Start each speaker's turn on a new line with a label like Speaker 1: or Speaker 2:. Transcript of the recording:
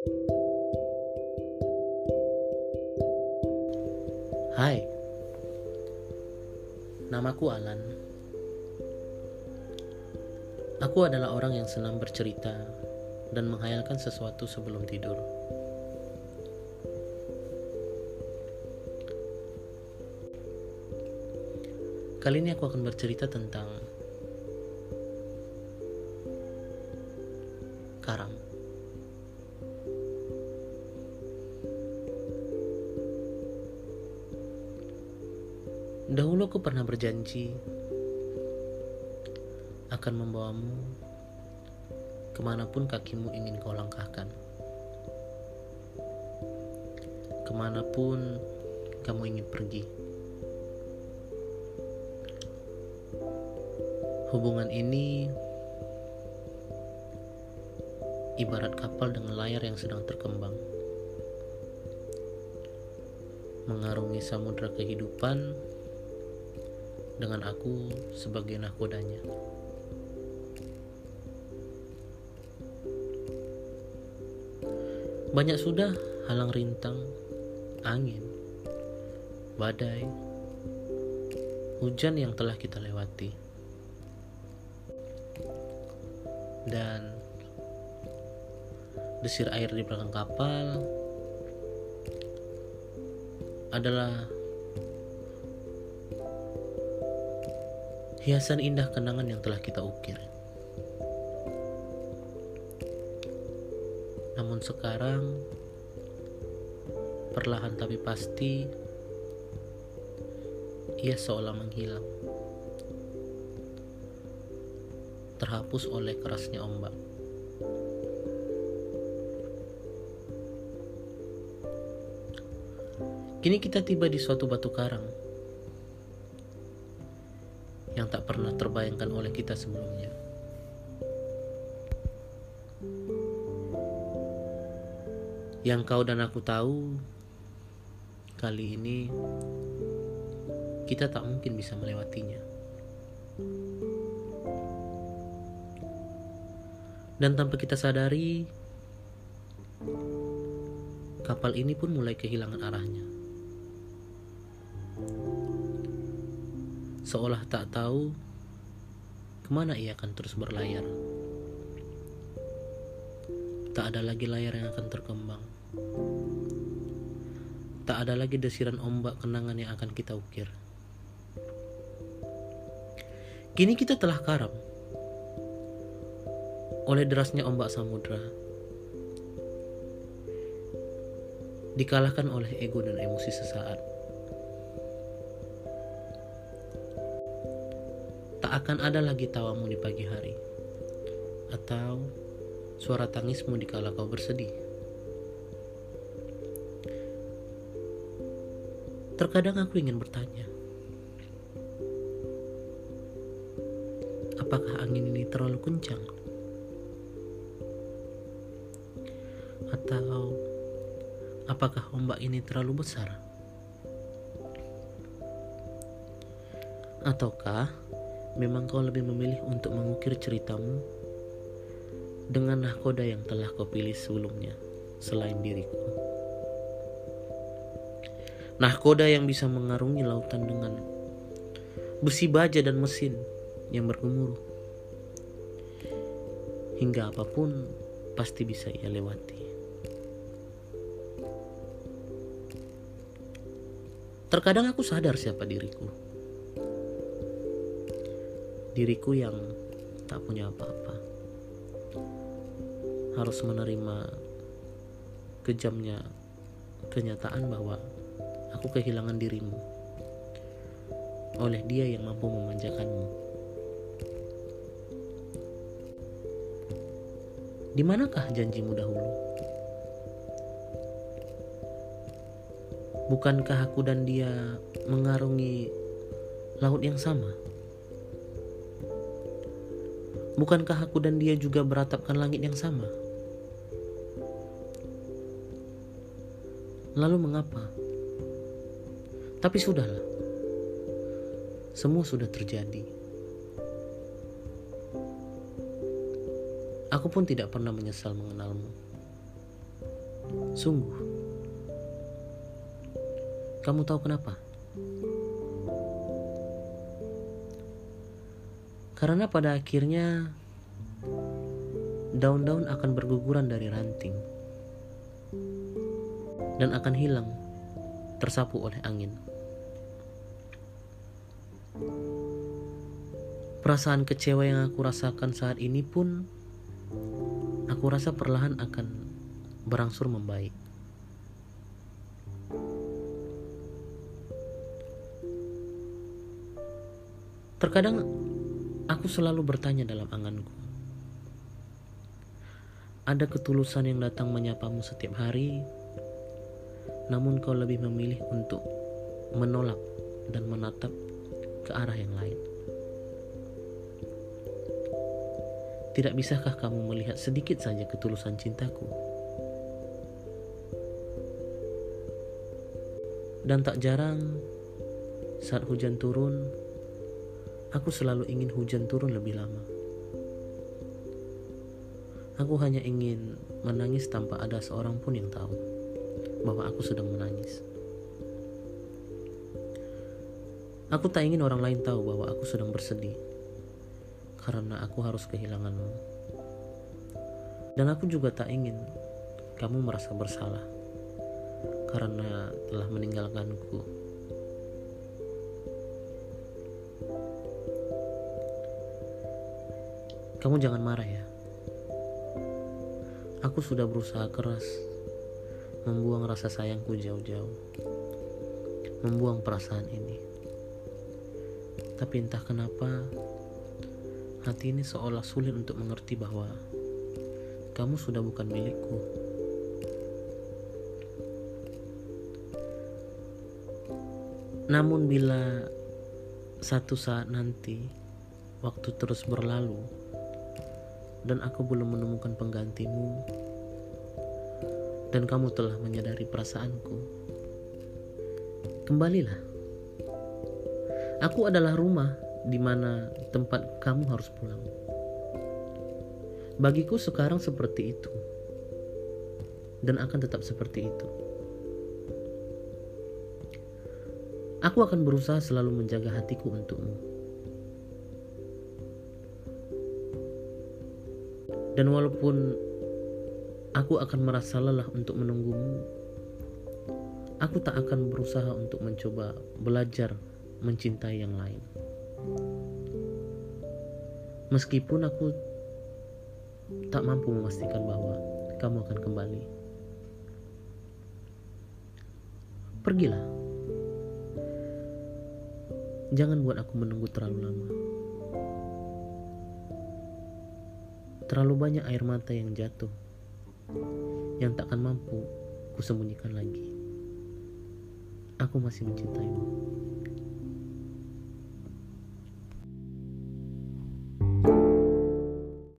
Speaker 1: Hai, namaku Alan. Aku adalah orang yang senang bercerita dan menghayalkan sesuatu sebelum tidur. Kali ini aku akan bercerita tentang Dahulu aku pernah berjanji akan membawamu ke mana pun kakimu ingin kau langkahkan. Ke mana pun kamu ingin pergi. Hubungan ini ibarat kapal dengan layar yang sedang terkembang. Mengarungi samudera kehidupan dengan aku sebagai nahkodanya. Banyak sudah halang rintang, angin, badai, hujan yang telah kita lewati. Dan desir air di belakang kapal adalah hiasan indah kenangan yang telah kita ukir. Namun sekarang, perlahan tapi pasti, ia seolah menghilang, terhapus oleh kerasnya ombak. Kini kita tiba di suatu batu karang yang tak pernah terbayangkan oleh kita sebelumnya. Yang kau dan aku tahu, kali ini kita tak mungkin bisa melewatinya. Dan tanpa kita sadari, kapal ini pun mulai kehilangan arahnya. Seolah tak tahu ke mana ia akan terus berlayar. Tak ada lagi layar yang akan terkembang. Tak ada lagi desiran ombak kenangan yang akan kita ukir. Kini kita telah karam oleh derasnya ombak samudra. Dikalahkan oleh ego dan emosi sesaat. Tak akan ada lagi tawamu di pagi hari, atau suara tangismu di kala kau bersedih. Terkadang aku ingin bertanya, apakah angin ini terlalu kencang? Atau apakah ombak ini terlalu besar? Ataukah memang kau lebih memilih untuk mengukir ceritamu dengan nahkoda yang telah kau pilih sebelumnya selain diriku. Nahkoda yang bisa mengarungi lautan dengan besi baja dan mesin yang bergemuruh. Hingga apa pun pasti bisa ia lewati. Terkadang aku sadar siapa diriku diriku yang tak punya apa-apa harus menerima kejamnya kenyataan bahwa aku kehilangan dirimu oleh dia yang mampu memanjakanmu. Di manakah janjimu dahulu? Bukankah aku dan dia mengarungi laut yang sama? Bukankah aku dan dia juga beratapkan langit yang sama? Lalu mengapa? Tapi sudahlah. Semua sudah terjadi. Aku pun tidak pernah menyesal mengenalmu. Sungguh. Kamu tahu kenapa? Karena pada akhirnya daun-daun akan berguguran dari ranting dan akan hilang tersapu oleh angin. Perasaan kecewa yang aku rasakan saat ini pun aku rasa perlahan akan berangsur membaik. Terkadang aku selalu bertanya dalam anganku. Ada ketulusan yang datang menyapamu setiap hari namun kau lebih memilih untuk menolak dan menatap ke arah yang lain. Tidak bisakah kamu melihat sedikit saja ketulusan cintaku? Dan tak jarang saat hujan turun, aku selalu ingin hujan turun lebih lama. Aku hanya ingin menangis tanpa ada seorang pun yang tahu bahwa aku sedang menangis. Aku tak ingin orang lain tahu bahwa aku sedang bersedih karena aku harus kehilanganmu. Dan aku juga tak ingin kamu merasa bersalah karena telah meninggalkanku. Kamu jangan marah ya. Aku sudah berusaha keras membuang rasa sayangku jauh-jauh, membuang perasaan ini. Tapi entah kenapa, hati ini seolah sulit untuk mengerti bahwa kamu sudah bukan milikku. Namun bila satu saat nanti waktu terus berlalu dan aku belum menemukan penggantimu, dan kamu telah menyadari perasaanku, kembalilah. Aku adalah rumah di mana tempat kamu harus pulang. Bagiku sekarang seperti itu, dan akan tetap seperti itu. Aku akan berusaha selalu menjaga hatiku untukmu. Dan walaupun Aku akan merasa lelah untuk menunggumu. Aku tak akan berusaha untuk mencoba belajar mencintai yang lain. Meskipun aku tak mampu memastikan bahwa kamu akan kembali. Pergilah. Jangan buat aku menunggu terlalu lama. Terlalu banyak air mata yang jatuh yang takkan mampu kusembunyikan lagi. Aku masih mencintaimu.